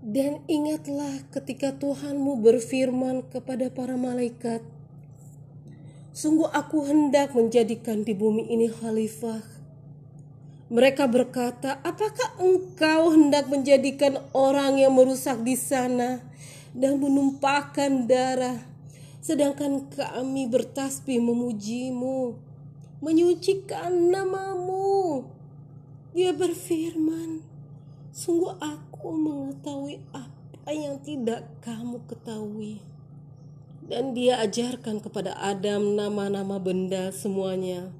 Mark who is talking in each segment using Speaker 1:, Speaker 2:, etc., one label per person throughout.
Speaker 1: Dan ingatlah ketika Tuhanmu berfirman kepada para malaikat, Sungguh aku hendak menjadikan di bumi ini khalifah. Mereka berkata, apakah engkau hendak menjadikan orang yang merusak di sana dan menumpahkan darah, sedangkan kami bertasbih memujimu, menyucikan namamu. Dia berfirman, sungguh aku mengetahui apa yang tidak kamu ketahui. Dan dia ajarkan kepada Adam nama-nama benda semuanya.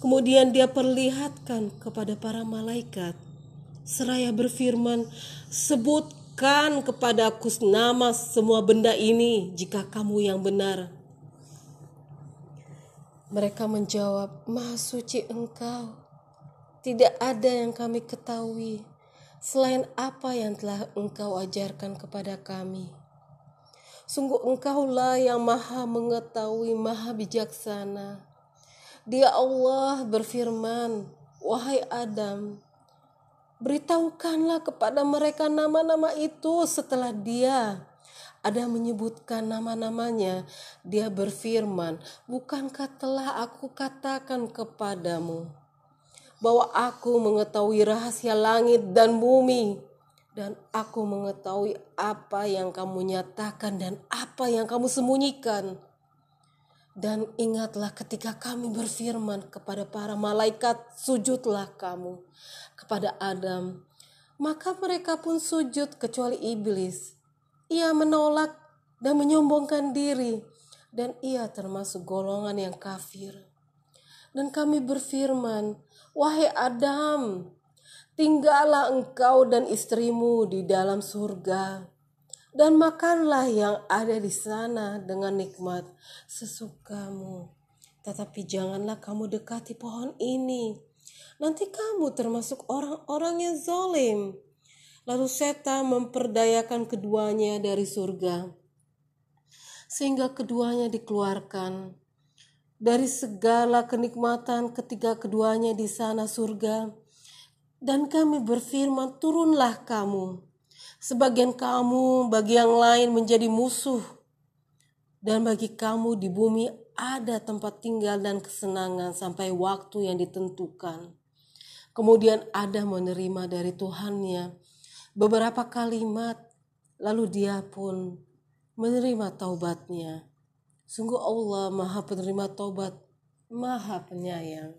Speaker 1: Kemudian dia perlihatkan kepada para malaikat. Seraya berfirman, sebutkan kepadaku nama semua benda ini jika kamu yang benar. Mereka menjawab, Maha suci engkau. Tidak ada yang kami ketahui selain apa yang telah engkau ajarkan kepada kami. Sungguh engkaulah yang maha mengetahui, maha bijaksana. Dia Allah berfirman, Wahai Adam, beritahukanlah kepada mereka nama-nama itu setelah dia ada menyebutkan nama-namanya, dia berfirman, "Bukankah telah aku katakan kepadamu?" Bahwa aku mengetahui rahasia langit dan bumi, dan aku mengetahui apa yang kamu nyatakan dan apa yang kamu sembunyikan. Dan ingatlah ketika kami berfirman kepada para malaikat, sujudlah kamu kepada Adam. Maka mereka pun sujud kecuali iblis. Ia menolak dan menyombongkan diri dan ia termasuk golongan yang kafir. Dan kami berfirman, Wahai Adam, tinggallah engkau dan istrimu di dalam surga, dan makanlah yang ada di sana dengan nikmat sesukamu. Tetapi janganlah kamu dekati pohon ini. Nanti kamu termasuk orang-orang yang zolim. Lalu setan memperdayakan keduanya dari surga. Sehingga keduanya dikeluarkan dari segala kenikmatan ketika keduanya di sana surga. Dan kami berfirman, turunlah kamu. Sebagian kamu bagi yang lain menjadi musuh. Dan bagi kamu di bumi ada tempat tinggal dan kesenangan sampai waktu yang ditentukan. Kemudian ada menerima dari Tuhannya beberapa kalimat, lalu dia pun menerima taubatnya. Sungguh Allah maha penerima taubat, maha penyayang.